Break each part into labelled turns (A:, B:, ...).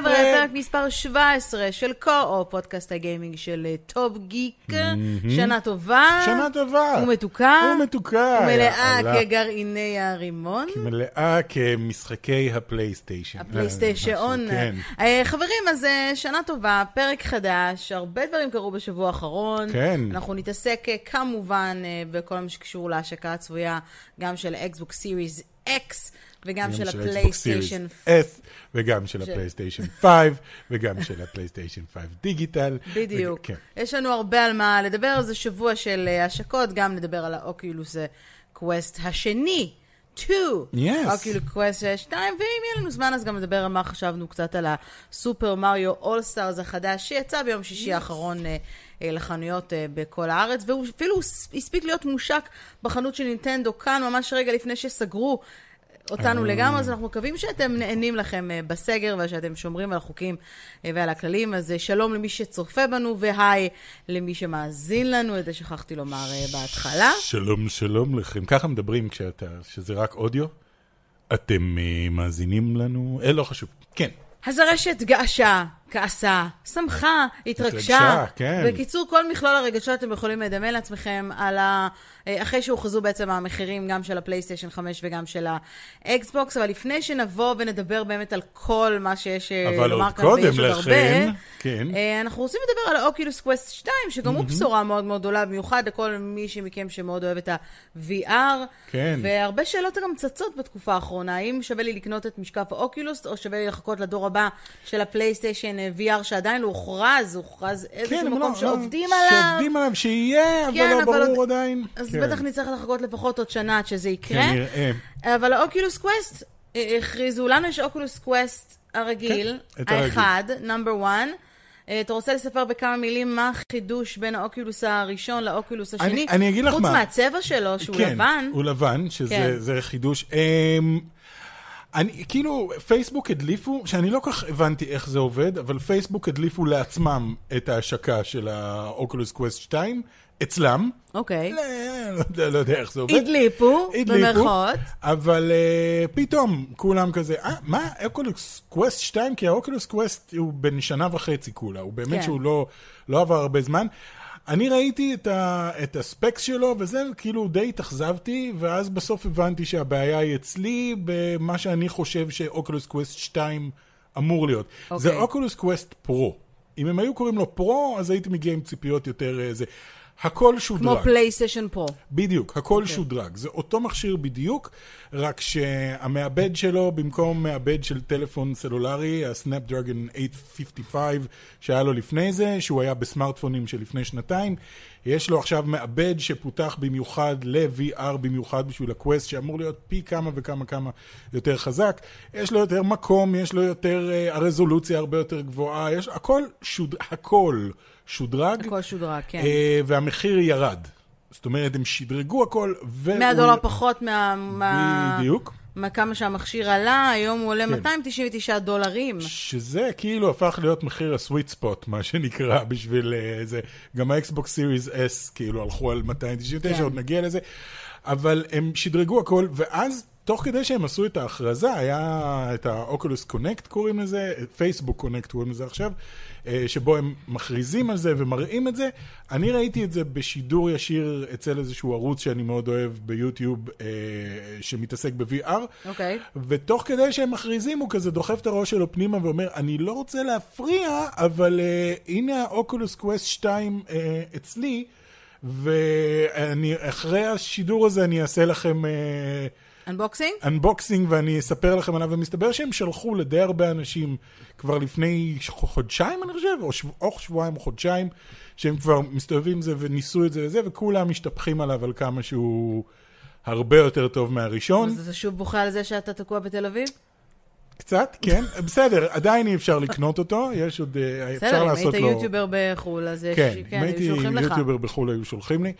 A: חבר'ה, פרק מספר 17 של Co-Op, פודקאסט הגיימינג של אה, Top Geek. שנה טובה.
B: שנה טובה.
A: ומתוקה.
B: ומתוקה.
A: ומלאה כגרעיני הרימון.
B: מלאה כמשחקי ה
A: PlayStation. ה PlayStation.
B: כן.
A: אה, חברים, אז אה, שנה טובה, פרק חדש, הרבה דברים קרו בשבוע האחרון.
B: כן.
A: אנחנו נתעסק כמובן בכל מה שקשור להשקה הצפויה, גם של Xbox Series X. וגם של ה PlayStation.
B: S, וגם של ה PlayStation 5, וגם של ה PlayStation 5 Digital.
A: בדיוק.
B: כן.
A: יש לנו הרבה על מה לדבר, זה שבוע של אה, השקות, גם נדבר על ה Oculus Quest השני. 2,
B: Yes.
A: Oculus Quest 2, ואם יהיה לנו זמן אז גם נדבר על מה חשבנו קצת על ה Super Mario All-Stars החדש שיצא ביום שישי האחרון אה, אה, לחנויות אה, בכל הארץ, והוא אפילו הספיק להיות מושק בחנות של נינטנדו כאן ממש רגע לפני שסגרו אותנו לגמרי, אז אנחנו מקווים שאתם נהנים לכם אה, בסגר ושאתם שומרים על החוקים אה, ועל הכללים. אז אה, שלום למי שצופה בנו, והי למי שמאזין לנו, את זה שכחתי לומר בהתחלה.
B: שלום, שלום לכם. ככה מדברים כשאתה, שזה רק אודיו? אתם מאזינים לנו? אה, לא חשוב. כן.
A: אז הרשת געשה, כעסה, שמחה, התרגשה.
B: התרגשה, כן.
A: בקיצור, כל מכלול הרגשות אתם יכולים לדמיין לעצמכם על ה... אה, אחרי שהוכרזו בעצם המחירים גם של ה PlayStation 5 וגם של ה Xbox, אבל לפני שנבוא ונדבר באמת על כל מה שיש אה, לומר כאן, ויש עוד הרבה,
B: כן.
A: אה, אנחנו רוצים לדבר על ה Oculus Quest 2, שגם הוא בשורה מאוד מאוד גדולה, במיוחד לכל מי מכם שמאוד אוהב את ה-VR.
B: כן.
A: והרבה שאלות גם צצות בתקופה האחרונה, האם שווה לי לקנות את משקף ה Oculus, או שווה לי לחכות לדור הבא של ה PlayStation VR, שעדיין לא הוכרז, הוכרז איזשהו
B: כן,
A: מקום
B: לא-
A: שעובדים
B: לא-
A: עליו.
B: שעובדים עליו, שיהיה, אבל
A: כן,
B: לא
A: אבל
B: ברור
A: עוד-
B: עדיין.
A: אז
B: כן.
A: בטח נצטרך לחכות לפחות עוד שנה עד שזה יקרה.
B: כנראה.
A: אבל ה Oculus Quest, אה, הכריזו, לנו יש Oculus Quest הרגיל,
B: כן.
A: האחד, number 1. אתה רוצה לספר בכמה מילים מה החידוש בין ה Oculus הראשון ל Oculus השני?
B: אני- אני אגיד לך
A: חוץ
B: מה.
A: מהצבע שלו, שהוא
B: כן,
A: לבן.
B: הוא לבן, שזה
A: כן.
B: חידוש. אמ, אני, כאילו, פייסבוק הדליפו, שאני לא כל כך הבנתי איך זה עובד, אבל פייסבוק הדליפו לעצמם את ההשקה של ה Oculus Quest 2, אצלם.
A: אוקיי.
B: לא, לא לא יודע איך זה עובד.
A: הדליפו, במרכאות.
B: אבל אה, פתאום כולם כזה, אה, מה, Oculus Quest 2? כי האוקולוס קווסט הוא בן שנה וחצי כולה, הוא באמת
A: כן.
B: שהוא לא, לא עבר הרבה זמן. אני ראיתי את, ה, את ה-specs שלו, וזה כאילו די התאכזבתי, ואז בסוף הבנתי שהבעיה היא אצלי במה שאני חושב ש-Oculus Quest 2 אמור להיות.
A: אוקיי.
B: זה Oculus Quest Pro. אם הם היו קוראים לו Pro, אז הייתי מגיע עם ציפיות יותר אה, זה. הכל שודרג.
A: כמו פלייסטיישן Pro.
B: בדיוק, הכל אוקיי.
A: אוקיי.
B: שודרג. זה אותו מכשיר בדיוק, רק שהמעבד שלו, במקום מעבד של טלפון סלולרי, ה-Snapdragon 855 שהיה לו לפני זה, שהוא היה בסמארטפונים של לפני שנתיים, יש לו עכשיו מעבד שפותח במיוחד ל-VR במיוחד בשביל ה-Quest, שאמור להיות פי כמה וכמה כמה יותר חזק. יש לו יותר מקום, יש לו יותר, אה, הרזולוציה הרבה יותר גבוהה, יש, הכל, שוד, הכל שודרג.
A: הכל שודרג, כן.
B: אה, והמחיר ירד. זאת אומרת, הם שדרגו הכל, והוא...
A: 100 דולר פחות מה... מה-
B: בדיוק.
A: מכמה שהמכשיר עלה, היום הוא עולה
B: כן.
A: 299 דולרים.
B: שזה כאילו הפך להיות מחיר ה-sweet spot, מה שנקרא, בשביל אה, זה. גם האקסבוקס סיריס S, כאילו, הלכו על 299,
A: כן.
B: עוד נגיע לזה. אבל הם שדרגו הכל, ואז, תוך כדי שהם עשו את ההכרזה, היה את ה-Oculus Connect קוראים לזה, Facebook Connect קוראים לזה עכשיו, אה, שבו הם מכריזים על זה ומראים את זה. אני ראיתי את זה בשידור ישיר אצל איזשהו ערוץ שאני מאוד אוהב ביוטיוב, אה, שמתעסק ב-VR.
A: אוקיי.
B: ותוך כדי שהם מכריזים, הוא כזה דוחף את הראש שלו פנימה ואומר, אני לא רוצה להפריע, אבל אה, הנה ה-Oculus Quest 2 אה, אצלי, ואני, אחרי השידור הזה אני אעשה לכם
A: unboxing?
B: unboxing ואני אספר לכם עליו, ומסתבר שהם שלחו לדי הרבה אנשים כבר לפני חודשיים, אני חושב, או, שבוע, או שבועיים או חודשיים, שהם כבר מסתובבים עם זה וניסו את זה וזה, וכולם משתפכים עליו על כמה שהוא הרבה יותר טוב מהראשון.
A: אז זה שוב בוכה על זה שאתה תקוע בתל אביב?
B: קצת, כן, בסדר, עדיין אי אפשר לקנות אותו, יש עוד, אה, אפשר
A: בסדר, אם
B: לעשות
A: היית
B: לו...
A: יוטיובר בחו"ל, אז יש,
B: כן,
A: כן,
B: אם הייתי. יוטיובר בחו"ל היו שולחים לי,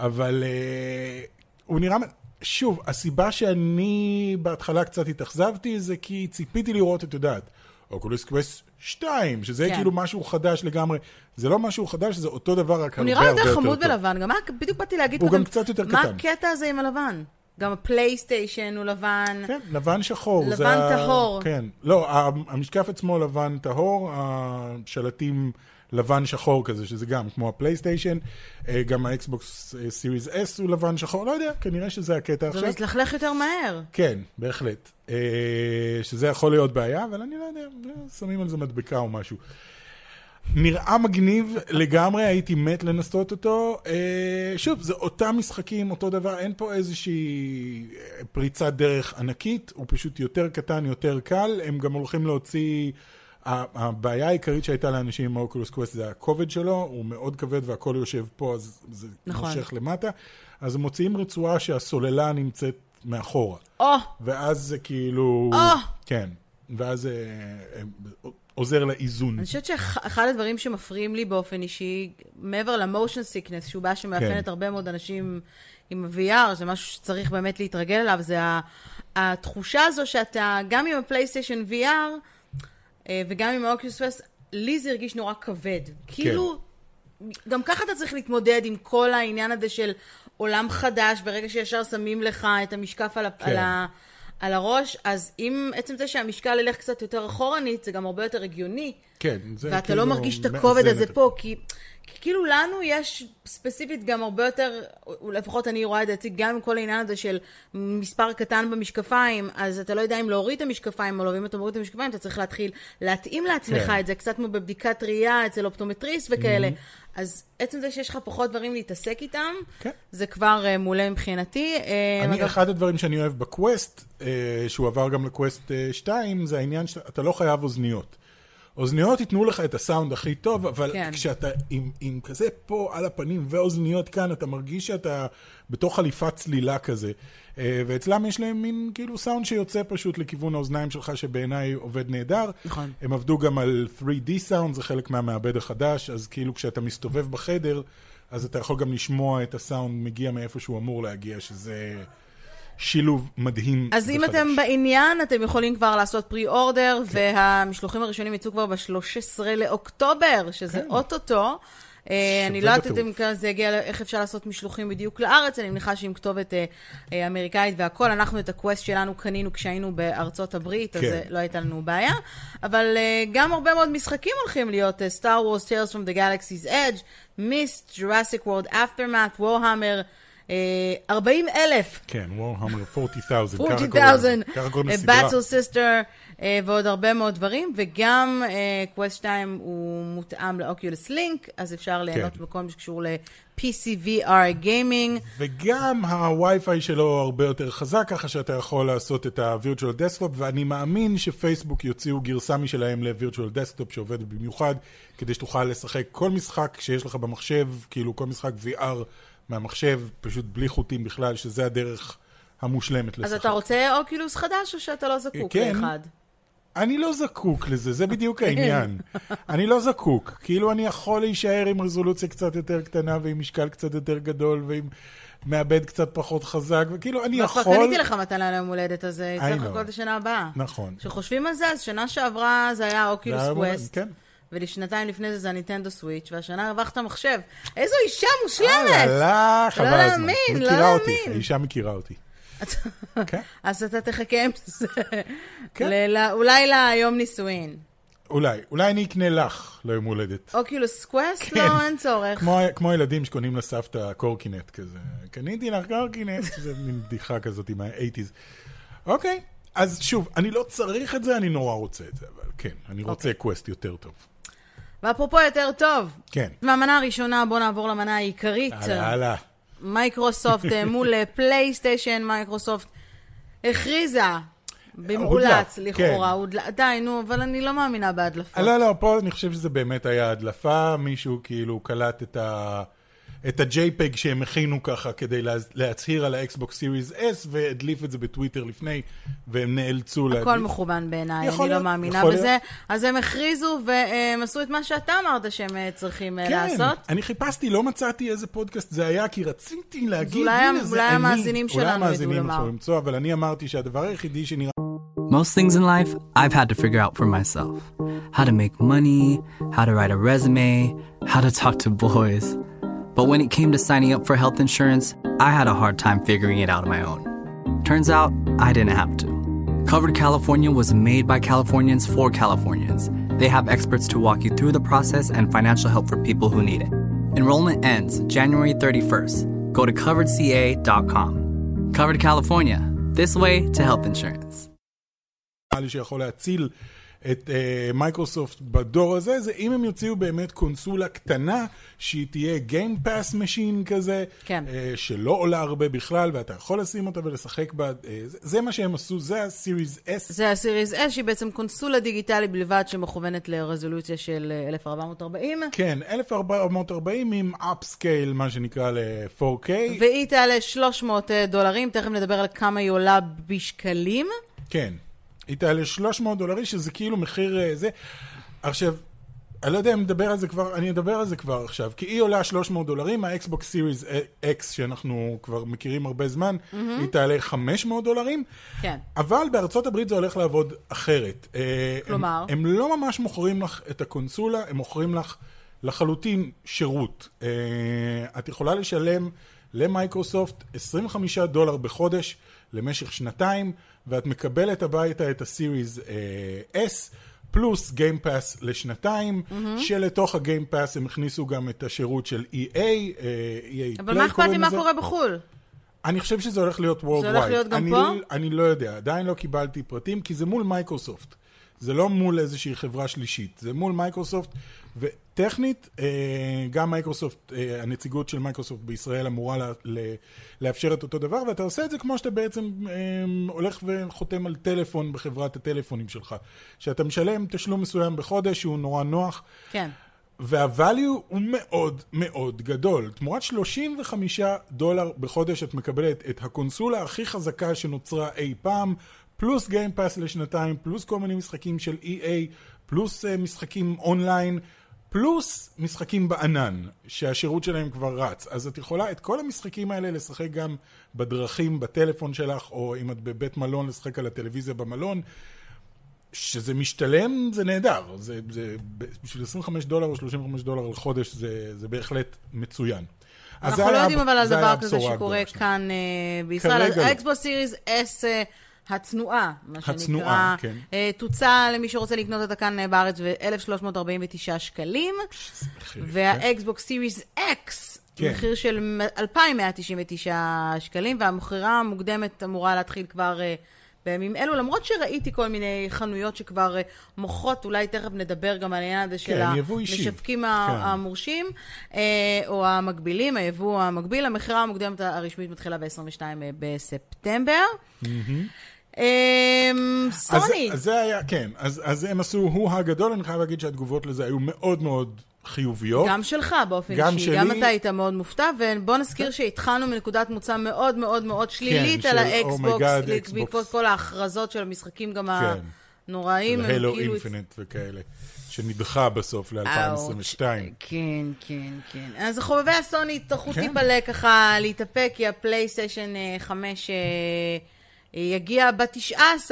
B: אבל אה, הוא נראה, שוב, הסיבה שאני בהתחלה קצת התאכזבתי זה כי ציפיתי לראות, את יודעת, Oculus Quest 2, שזה
A: כן.
B: כאילו משהו חדש לגמרי, זה לא משהו חדש, זה אותו דבר, רק
A: הוא
B: הרבה
A: נראה
B: הרבה
A: יותר
B: יותר
A: חמוד
B: טוב.
A: בלבן, גם מה, בדיוק באתי להגיד
B: הוא
A: קודם, מה. הקטע הזה עם הלבן? גם הפלייסטיישן הוא לבן.
B: כן, לבן שחור.
A: לבן
B: ה-
A: טהור.
B: כן. לא, ה- המשקף עצמו לבן טהור, השלטים לבן שחור כזה, שזה גם כמו הפלייסטיישן. אה, גם האקסבוקס אה, סיריס S הוא לבן שחור, לא יודע, כנראה שזה הקטע
A: זה
B: עכשיו.
A: מתלכלך יותר מהר.
B: כן, בהחלט. אה, שזה יכול להיות בעיה, אבל אני לא יודע, שמים על זה מדבקה או משהו. נראה מגניב לגמרי, הייתי מת לנסות אותו. שוב, זה אותם משחקים, אותו דבר, אין פה איזושהי פריצת דרך ענקית, הוא פשוט יותר קטן, יותר קל. הם גם הולכים להוציא... הבעיה העיקרית שהייתה לאנשים עם ה-Oculus Quest זה הכובד שלו, הוא מאוד כבד והכל יושב פה, אז זה
A: נכון.
B: מושך למטה. אז מוציאים רצועה שהסוללה נמצאת מאחורה.
A: או,
B: ואז זה כאילו...
A: או!
B: כן. ואז זה אה, עוזר לאיזון.
A: אני חושבת שאחד הדברים שמפריעים לי באופן אישי, מעבר ל-motion sickness, שהוא בעיה שמאפיינת
B: כן.
A: הרבה מאוד אנשים עם ה-VR, זה משהו שצריך באמת להתרגל אליו, זה התחושה הזו שאתה, גם עם הפלייסטיישן VR, אה, וגם עם האוקיוס ווסט, לי זה הרגיש נורא כבד. כאילו, גם ככה אתה צריך להתמודד עם כל העניין הזה של עולם חדש, ברגע שישר שמים לך את המשקף על,
B: כן.
A: על, ה- על הראש, אז אם עצם זה שהמשקל ילך קצת יותר אחורנית, זה גם הרבה יותר הגיוני.
B: כן, זה
A: ואתה
B: כאילו
A: לא מרגיש את הכובד הזה
B: את-
A: פה, כי, כי כאילו לנו יש ספציפית גם הרבה יותר, לפחות אני רואה את זה אצלי, גם עם כל העניין הזה של מספר קטן במשקפיים, אז אתה לא יודע אם להוריד את המשקפיים או לא, ואם אתה מוריד את המשקפיים, אתה צריך להתחיל להתאים לעצמך
B: כן.
A: את זה, קצת כמו בבדיקת ראייה אצל אופטומטריסט וכאלה. אז עצם זה שיש לך פחות דברים להתעסק איתם,
B: כן.
A: זה כבר uh, מעולה מבחינתי. אה,
B: אני,
A: אגב,
B: אחד הדברים שאני אוהב בקווסט, אה, שהוא עבר גם לקווסט אה, 2, זה העניין שאתה לא חייב אוזניות. אוזניות ייתנו לך את הסאונד הכי טוב, אבל
A: כן.
B: כשאתה עם, עם כזה פה על הפנים ואוזניות כאן, אתה מרגיש שאתה בתוך חליפת צלילה כזה. אה, ואצלם יש להם מין כאילו סאונד שיוצא פשוט לכיוון האוזניים שלך, שבעיניי עובד נהדר.
A: נכון.
B: הם עבדו גם על 3D סאונד, זה חלק מהמעבד החדש, אז כאילו כשאתה מסתובב בחדר, אז אתה יכול גם לשמוע את הסאונד מגיע מאיפה שהוא אמור להגיע, שזה שילוב מדהים
A: אז אם
B: וחדש.
A: אתם בעניין, אתם יכולים כבר לעשות פרי אורדר, והמשלוחים הראשונים יצאו כבר ב-13 לאוקטובר, שזה
B: כן.
A: אוטוטו. אה, אני לא יודעת. אם זה יגיע, איך אפשר לעשות משלוחים בדיוק לארץ, אני מניחה שעם כתובת אה, אה, אמריקאית והכל, אנחנו את ה-Quest שלנו קנינו כשהיינו בארצות הברית, אז
B: כן.
A: לא הייתה לנו בעיה. אבל גם הרבה מאוד משחקים הולכים להיות, Star Wars, Tales from the Galaxy's Edge, Myst, Jurassic World Aftermath, Warhammer, 40 אלף.
B: כן, Warhammer 40,000. ככה
A: 40,000,
B: קוראים- ככה קוראים לסדרה.
A: באטל סיסטר אה, ועוד הרבה מאוד דברים, וגם Quest 2 הוא מותאם לאוקיולוס לינק, אז אפשר ליהנות
B: כן.
A: בכל מה שקשור ל-PCVR gaming.
B: וגם ה-Wi-Fi שלו הרבה יותר חזק, ככה שאתה יכול לעשות את ה-Virtual Desktop, ואני מאמין שפייסבוק יוציאו גרסה משלהם ל-Virtual Desktop שעובד במיוחד, כדי שתוכל לשחק כל משחק שיש לך במחשב, כאילו כל משחק VR מהמחשב, פשוט בלי חוטים בכלל, שזה הדרך המושלמת לשחק.
A: אז אתה רוצה Oculus חדש, או שאתה לא זקוק
B: כן.
A: לאחד?
B: אני לא זקוק לזה, זה בדיוק העניין. אני לא זקוק. כאילו אני יכול להישאר עם רזולוציה קצת יותר קטנה ועם משקל קצת יותר גדול ועם מעבד קצת פחות חזק, וכאילו אני
A: כבר
B: יכול...
A: קניתי לך מתנה ליום הולדת, אז אה, צריך. לחכות לשנה הבאה.
B: נכון.
A: כשחושבים על זה, אז שנה שעברה זה היה
B: היה-
A: קווסט.
B: כן.
A: ולשנתיים לפני זה זה הניטנדו סוויץ', והשנה הרווחת מחשב. איזו אישה
B: אה,
A: מושלמת!
B: לא, חבל
A: לא
B: הזמן.
A: להאמין, לא
B: מכירה אותי,
A: להאמין.
B: האישה מכירה אותי. כן,
A: אז אתה תחכה עם זה.
B: כן.
A: אולי ליום נישואין.
B: אולי, אולי אני אקנה לך ליום הולדת.
A: Oculus Quest?
B: כן.
A: לא, אין צורך.
B: כמו, כמו ילדים שקונים לסבתא קורקינט כזה. קניתי לך קורקינט, זה מין בדיחה כזאת עם ה-80's. אוקיי, אז שוב, אני לא צריך את זה, אני נורא רוצה את זה, אבל כן, אני רוצה
A: אוקיי.
B: Quest יותר טוב.
A: ואפרופו יותר טוב,
B: כן.
A: מהמנה הראשונה, בואו נעבור למנה העיקרית.
B: הלאה, הלאה.
A: מייקרוסופט אה, מול אה, פלייסטיישן, מייקרוסופט הכריזה במאולץ,
B: הודלף,
A: לכאורה.
B: כן.
A: די, נו, אבל אני לא מאמינה בהדלפות.
B: לא, לא, פה אני חושב שזה באמת היה הדלפה, מישהו כאילו קלט את ה... את ה-JPEG שהם הכינו ככה כדי לה- להצהיר על האקסבוקס סיריס S והדליף את זה בטוויטר לפני והם נאלצו להדליף.
A: הכל מכוון בעיניי, אני לא מאמינה בזה.
B: להיות.
A: אז הם הכריזו והם עשו את מה שאתה אמרת שהם אה, צריכים אה,
B: כן,
A: לעשות.
B: אני חיפשתי, לא מצאתי איזה פודקאסט זה היה, כי רציתי להגיד,
A: אולי-
B: הנה זה
A: אולי
B: אני.
A: המאזינים שלנו
B: אולי
A: ידעו
B: המאזינים
A: לומר.
B: יכולים למצוא, אבל אני אמרתי שהדבר היחידי שנראה
C: Most things in life, I've had to figure out for myself how to make money, how to write a resume, how to talk to boys. But when it came to signing up for health insurance, I had a hard time figuring it out on my own. Turns out, I didn't have to. Covered California was made by Californians for Californians. They have experts to walk you through the process and financial help for people who need it. Enrollment ends January 31st. Go to coveredca.com. Covered California, this way to health insurance.
B: את אה, מייקרוסופט בדור הזה, זה אם הם יוציאו באמת קונסולה קטנה, שהיא תהיה Game Pass Machine כזה,
A: כן.
B: אה, שלא עולה הרבה בכלל, ואתה יכול לשים אותה ולשחק בה, אה, זה, זה מה שהם עשו, זה ה-Series S.
A: זה ה Series S, שהיא בעצם קונסולה דיגיטלית בלבד שמכוונת לרזולוציה של אה, 1440,
B: כן, 1440 עם upscale, מה שנקרא ל-4K.
A: והיא תעלה 300 דולרים, תכף נדבר על כמה היא עולה בשקלים.
B: כן. היא תעלה 300 דולרי, שזה כאילו מחיר אה, זה. עכשיו, אני לא יודע אם נדבר על זה כבר, אני אדבר על זה כבר עכשיו, כי היא עולה 300 דולרים, האקסבוקס Series X, שאנחנו כבר מכירים הרבה זמן, mm-hmm. היא תעלה 500 דולרים.
A: כן.
B: אבל בארצות הברית זה הולך לעבוד אחרת. אה,
A: כלומר?
B: הם, הם לא ממש מוכרים לך את הקונסולה, הם מוכרים לך לחלוטין שירות. אה, את יכולה לשלם למייקרוסופט 25 דולר בחודש למשך שנתיים, ואת מקבלת הביתה את ה Series אה, S. פלוס Game Pass לשנתיים, mm-hmm. שלתוך ה Game Pass הם הכניסו גם את השירות של EA, אה, EA
A: אבל מה אכפת לי מה קורה בחו"ל?
B: אני חושב שזה הולך להיות Worldwide.
A: זה הולך להיות גם
B: אני,
A: פה?
B: אני לא יודע, עדיין לא קיבלתי פרטים, כי זה מול מייקרוסופט. זה לא מול איזושהי חברה שלישית, זה מול מייקרוסופט, וטכנית, אה, גם מייקרוסופט, אה, הנציגות של מייקרוסופט בישראל אמורה לה, לאפשר את אותו דבר, ואתה עושה את זה כמו שאתה בעצם אה, הולך וחותם על טלפון בחברת הטלפונים שלך. שאתה משלם תשלום מסוים בחודש, שהוא נורא נוח.
A: כן.
B: וה value הוא מאוד מאוד גדול. תמורת 35 דולר בחודש את מקבלת את הקונסולה הכי חזקה שנוצרה אי פעם, פלוס Game Pass לשנתיים, פלוס כל מיני משחקים של EA, פלוס uh, משחקים אונליין, פלוס משחקים בענן, שהשירות שלהם כבר רץ. אז את יכולה את כל המשחקים האלה לשחק גם בדרכים, בטלפון שלך, או אם את בבית מלון, לשחק על הטלוויזיה במלון. שזה משתלם זה נהדר, זה, זה בשביל 25 דולר או 35 דולר לחודש זה, זה בהחלט מצוין. אז
A: אנחנו לא יודעים אבל על דבר כזה שקורה. כאן אה, בישראל.
B: כרגע לא.
A: האקסבוס סיריס S אה, הצנועה, מה
B: הצנועה,
A: שנקרא,
B: כן.
A: אה, תוצע למי שרוצה לקנות אותה כאן אה, בארץ ב-1,349 שקלים,
B: מחיר,
A: והאקסבוקס סיריס X,
B: כן.
A: מחיר של 2,199 שקלים, והמכירה המוקדמת אמורה להתחיל כבר... אה, בימים אלו, למרות שראיתי כל מיני חנויות שכבר מוכרות, אולי תכף נדבר גם על העניין הזה של
B: כן, אישי.
A: המשווקים
B: כן.
A: המורשים, או המקבילים, היבוא המקביל. המכירה המוקדמת הרשמית מתחילה ב-22 בספטמבר. אה, סוני,
B: אז, זה היה, כן, אז, הם עשו הוא הגדול, אני חייב להגיד שהתגובות לזה היו מאוד מאוד חיוביות.
A: גם שלך באופן
B: גם
A: אישי,
B: שלי.
A: גם אתה היית מאוד מופתע, ובוא נזכיר שהתחלנו מנקודת מוצא מאוד מאוד מאוד שלילית על האקסבוקס, בעקבות. כל ההכרזות של המשחקים גם. הנוראים, Halo.
B: Infinite וכאלה, שנדחה בסוף ל-2022.
A: כן, כן, כן. אז חובבי הסוני יצטרכו
B: כן.
A: טיפה ככה להתאפק, כי הפלייסטיישן 5 אה, יגיע ב-19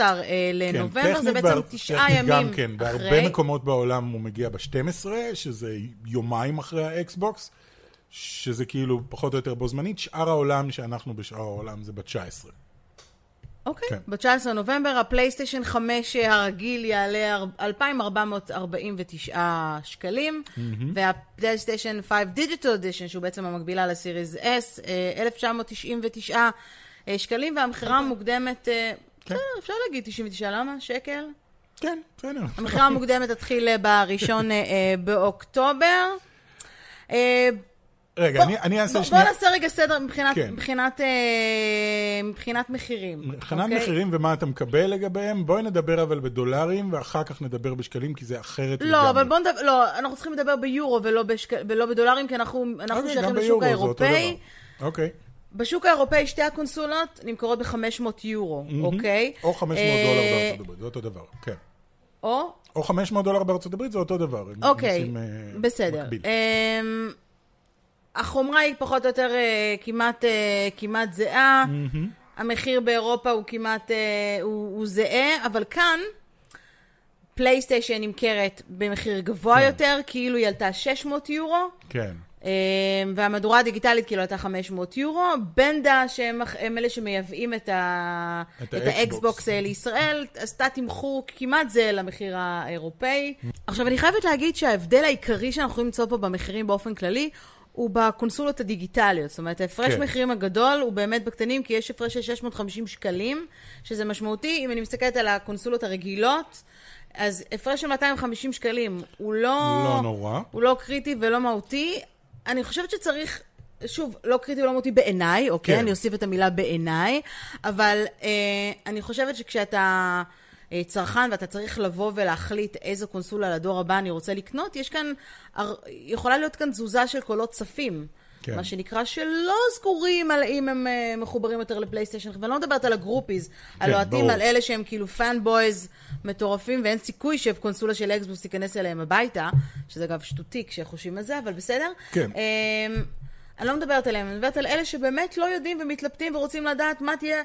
A: לנובמבר, זה
B: טכנית
A: בעצם תשעה ימים
B: גם כן, בהרבה
A: אחרי.
B: מקומות בעולם הוא מגיע ב-12, שזה יומיים אחרי האקסבוקס, שזה כאילו פחות או יותר בו זמנית. שאר העולם, שאנחנו בשאר העולם, זה ב-19.
A: אוקיי,
B: כן.
A: ב-19 לנובמבר, הפלייסטיישן 5 הרגיל יעלה אר- 2,449 שקלים, והפלייסטיישן 5 Digital Edition, שהוא בעצם המקבילה ל Series S, אה, 1,999 אה, שקלים, והמכירה המוקדמת, אה, בסדר, אפשר להגיד 99, למה? שקל?
B: כן, בסדר.
A: המכירה המוקדמת תתחיל אה, בראשון אה, אה, באוקטובר. אה,
B: רגע, אני, אני אעשה
A: בוא,
B: שנייה...
A: בוא נעשה רגע סדר מבחינת,
B: כן.
A: מבחינת, אה, מבחינת מחירים.
B: מבחינת
A: אוקיי?
B: מחירים ומה אתה מקבל לגביהם, בואי נדבר אבל בדולרים, ואחר כך נדבר בשקלים, כי זה אחרת
A: לא, אבל בוא נדבר, לא, אנחנו צריכים לדבר ביורו ולא, בשק... ולא בדולרים, כי אנחנו, אנחנו
B: אוקיי,
A: שייכים לשוק האירופאי.
B: אוקיי.
A: בשוק האירופאי שתי הקונסולות נמכרות ב-500 יורו, אוקיי?
B: או 500
A: אה,
B: דולר בארצות הברית, זה אותו דבר, כן.
A: או?
B: או 500 דולר בארצות הברית, זה אותו דבר.
A: אוקיי,
B: עושים, אה,
A: בסדר.
B: מקביל.
A: אמ, החומרה היא פחות או יותר אה, כמעט, אה, כמעט זהה. המחיר באירופה הוא כמעט, אה, הוא, הוא זהה, אבל כאן פלייסטיישן נמכרת במחיר גבוה יותר, כאילו היא עלתה 600 יורו.
B: כן.
A: אה, והמהדורה הדיגיטלית כאילו הייתה 500 יורו. בנדה, שהם הם אלה שמייבאים את, ה...
B: את
A: את
B: האקסבוקס.
A: לישראל, עשתה תמחור כמעט זהה למחיר האירופאי. עכשיו, אני חייבת להגיד שההבדל העיקרי שאנחנו יכולים למצוא פה במחירים באופן כללי, הוא בקונסולות הדיגיטליות. זאת אומרת, ההפרש
B: כן.
A: מחירים הגדול הוא באמת בקטנים, כי יש הפרש של 650 שקלים, שזה משמעותי. אם אני מסתכלת על הקונסולות הרגילות, אז הפרש של 250 שקלים הוא לא...
B: לא נורא.
A: הוא לא קריטי ולא מהותי. אני חושבת שצריך, שוב, לא קריטי ולא מהותי בעיניי, אוקיי?
B: כן.
A: אני אוסיף את המילה בעיניי, אבל אה, אני חושבת שכשאתה אה, צרכן ואתה צריך לבוא ולהחליט איזו קונסולה לדור הבא אני רוצה לקנות, יש כאן, הר- יכולה להיות כאן תזוזה של קולות צפים.
B: כן.
A: מה שנקרא, שלא סגורים על אם הם אה, מחוברים יותר לפלייסטיישן, ואני לא מדברת על ה groupies, על אוהדים,
B: כן, ברור.
A: על אלה שהם כאילו fanboys מטורפים, ואין סיכוי שקונסולה של אקסבוקס תיכנס אליהם הביתה, שזה אגב שטותי כשחושבים על זה, אבל בסדר.
B: כן.
A: אמ, אני לא מדברת עליהם, אני מדברת על אלה שבאמת לא יודעים ומתלבטים ורוצים לדעת מה תהיה,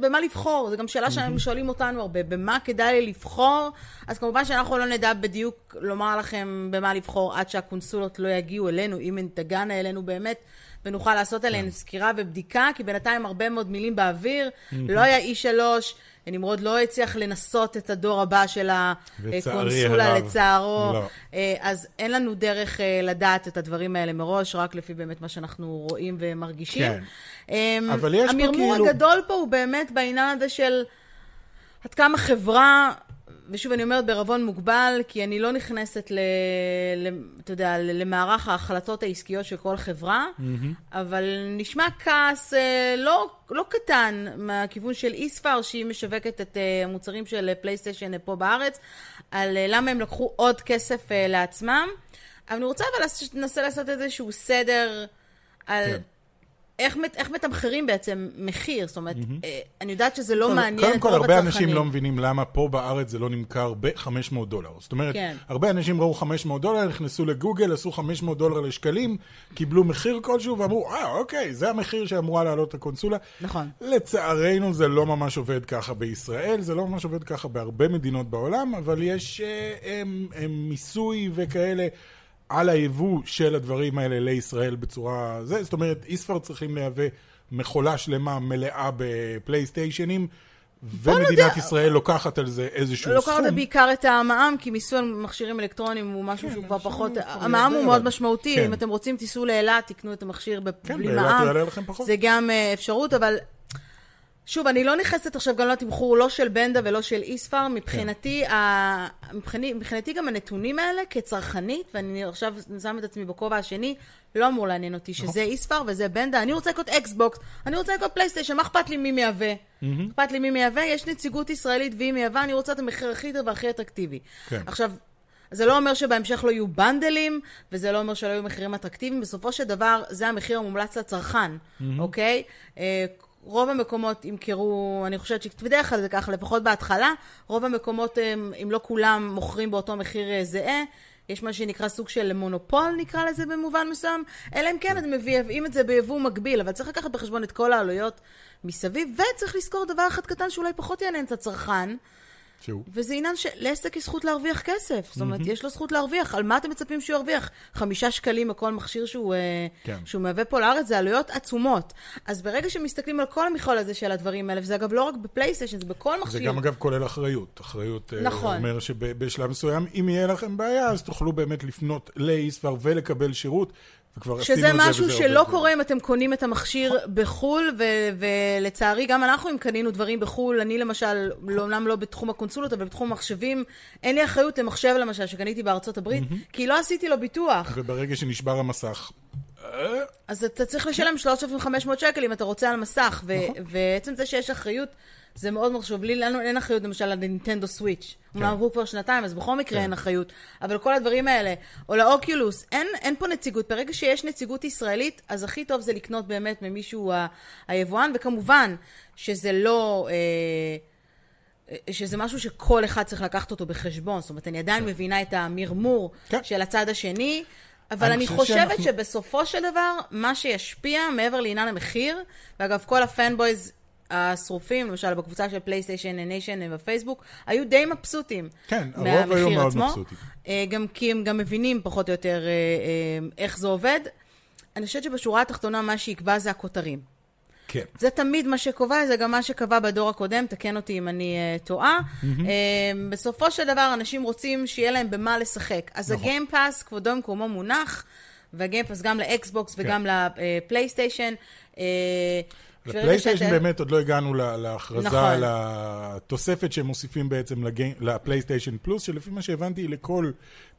A: במה לבחור. זו גם שאלה שהם שואלים אותנו הרבה, במה כדאי לי לבחור? אז כמובן שאנחנו לא נדע בדיוק לומר לכם במה לבחור עד שהקונסולות לא יגיעו אלינו, אם הן תגענה אלינו באמת, ונוכל לעשות עליהן סקירה ובדיקה, כי בינתיים הרבה מאוד מילים באוויר, לא היה E3, נמרוד לא הצליח לנסות את הדור הבא של הקונסולה. לצערו.
B: לא.
A: אה, אז אין לנו דרך אה, לדעת את הדברים האלה מראש, רק לפי באמת מה שאנחנו רואים ומרגישים.
B: כן.
A: אמ,
B: אבל יש פה
A: המרמור
B: כאילו-
A: הגדול פה הוא באמת בעניין הזה של עד כמה חברה, ושוב אני אומרת בערבון מוגבל, כי אני לא נכנסת ל... ל אתה יודע, למערך ההחלטות העסקיות של כל חברה, אבל נשמע כעס אה, לא, לא קטן מהכיוון של איספר, שהיא משווקת את אה, המוצרים של פלייסטיישן פה בארץ, על אה, למה הם לקחו עוד כסף לעצמם. אבל אני רוצה אבל לנסה לעשות איזשהו סדר על...
B: כן.
A: איך, מת- איך מתמחרים בעצם מחיר? זאת אומרת, אה, אני יודעת שזה לא מעניין
B: קודם
A: את
B: כל,
A: רוב
B: הרבה
A: הצרכנים.
B: אנשים לא מבינים למה פה בארץ זה לא נמכר ב-500 דולר. זאת אומרת,
A: כן.
B: הרבה אנשים ראו 500 דולר, נכנסו לגוגל, עשו 500 דולר לשקלים, קיבלו מחיר כלשהו ואמרו, אה, אוקיי, זה המחיר שאמורה לעלות הקונסולה.
A: נכון.
B: לצערנו זה לא ממש עובד ככה בישראל, זה לא ממש עובד ככה בהרבה מדינות בעולם, אבל יש אה, הם, הם מיסוי וכאלה על היבוא של הדברים האלה לישראל בצורה... זה, זאת אומרת, איספר צריכים לייבא מכולה שלמה מלאה בפלייסטיישנים, ומדינת ישראל לוקחת על זה איזשהו
A: לוקחת
B: סכום.
A: בעיקר את המע"מ, כי מיסוי על מכשירים אלקטרוניים הוא משהו
B: כן,
A: שהוא כבר פחות... המע"מ הוא מאוד משמעותי,
B: כן.
A: אם אתם רוצים תיסעו לאילת, תקנו את המכשיר
B: כן,
A: בלי
B: באילת
A: מע"מ.
B: יעלה לכם פחות.
A: זה גם אה, אפשרות, אבל... שוב, אני לא נכנסת עכשיו גם לתמחור לא של בנדה ולא של איספר. מבחינתי, ה... מבחינתי, מבחינתי גם הנתונים האלה כצרכנית, ואני עכשיו שם את עצמי בכובע השני, לא אמור לעניין אותי שזה ישפאר וזה בנדה. אני רוצה לקנות אקסבוקס, אני רוצה לקנות פלייסטיישן, מה אכפת לי מי מייבא? אכפת לי מי מייבא, יש נציגות ישראלית והיא מייבא, אני רוצה את המחיר הכי טוב והכי אטרקטיבי.
B: כן.
A: עכשיו, זה לא אומר שבהמשך לא יהיו בנדלים, וזה לא אומר שלא יהיו מחירים אטרקטיביים. בסופו של דבר, זה המחיר המומלץ לצרכן, אוקיי? אה, רוב המקומות ימכרו, אני חושבת שבדרך כלל זה ככה, לפחות בהתחלה, רוב המקומות, אם לא כולם, מוכרים באותו מחיר אה, זהה. יש מה שנקרא סוג של מונופול, נקרא לזה במובן מסוים, אלא אם כן אתם מביאים את זה ביבוא מקביל, אבל צריך לקחת בחשבון את כל העלויות מסביב, וצריך לזכור דבר אחד קטן שאולי פחות יעניין את הצרכן,
B: שהוא.
A: וזה עניין שלעסק יש זכות להרוויח כסף. זאת אומרת, יש לו זכות להרוויח. על מה אתם מצפים שהוא ירוויח? חמישה שקלים על כל מכשיר שהוא, אה,
B: כן.
A: שהוא מהווה פה לארץ, זה עלויות עצומות. אז ברגע שמסתכלים על כל המכלול הזה של הדברים האלה, וזה אגב לא רק בפלייסטיישן, זה בכל
B: זה
A: מכשיר.
B: גם אגב כולל אחריות. אחריות אה,
A: נכון.
B: אומר שבשלב מסוים, אם יהיה לכם בעיה, אז תוכלו באמת לפנות לאיספר ולקבל שירות, וכבר עשינו את זה
A: שזה משהו
B: וזה
A: שלא. קורה אם אתם קונים את המכשיר בחו"ל, ולצערי גם אנחנו אם קנינו דברים בחו"ל, אני למשל, לא- אומנם לא בתחום הקונסולות, אבל בתחום המחשבים, אין לי אחריות למחשב למשל שקניתי בארצות הברית, כי לא עשיתי לו ביטוח.
B: וברגע שנשבר המסך,
A: אז אתה צריך לשלם 3,500 שקל אם אתה רוצה על מסך, ו-
B: נכון.
A: ועצם זה שיש אחריות, זה מאוד מאוד חשוב. לי לנו אין אחריות למשל על נינטנדו סוויץ'. אומנם עברו כבר שנתיים, אז בכל מקרה
B: כן.
A: אין אחריות. אבל כל הדברים האלה, או לאוקיולוס, אין, אין פה נציגות. ברגע שיש נציגות ישראלית, אז הכי טוב זה לקנות באמת ממישהו ה- היבואן, וכמובן שזה לא... אה, שזה משהו שכל אחד צריך לקחת אותו בחשבון. זאת אומרת, אני עדיין מבינה את המרמור
B: כן.
A: של הצד השני, אבל
B: אני
A: אני
B: חושב
A: חושבת
B: שאנחנו-
A: שבסופו של דבר, מה שישפיע מעבר לעניין המחיר, ואגב, כל ה fanboys השרופים, למשל בקבוצה של PlayStation Nation בפייסבוק, היו די מבסוטים
B: כן, הרוב היו מאוד
A: עצמו.
B: מבסוטים.
A: אה, גם כי הם גם מבינים פחות או יותר אה, אה, איך זה עובד. אני חושבת שבשורה התחתונה מה שיקבע זה הכותרים.
B: כן.
A: זה תמיד מה שקובע, זה גם מה שקבע בדור הקודם, תקן אותי אם אני uh, טועה. Mm-hmm. Uh, בסופו של דבר, אנשים רוצים שיהיה להם במה לשחק. אז
B: נכון.
A: ה Game Pass, כבודו במקומו מונח, וה Game Pass גם לאקסבוקס וגם לפלייסטיישן. Uh,
B: לפלייסטיישן. באמת עוד לא הגענו להכרזה
A: נכון.
B: על התוספת שהם מוסיפים בעצם. לפלייסטיישן פלוס, שלפי מה שהבנתי היא לכל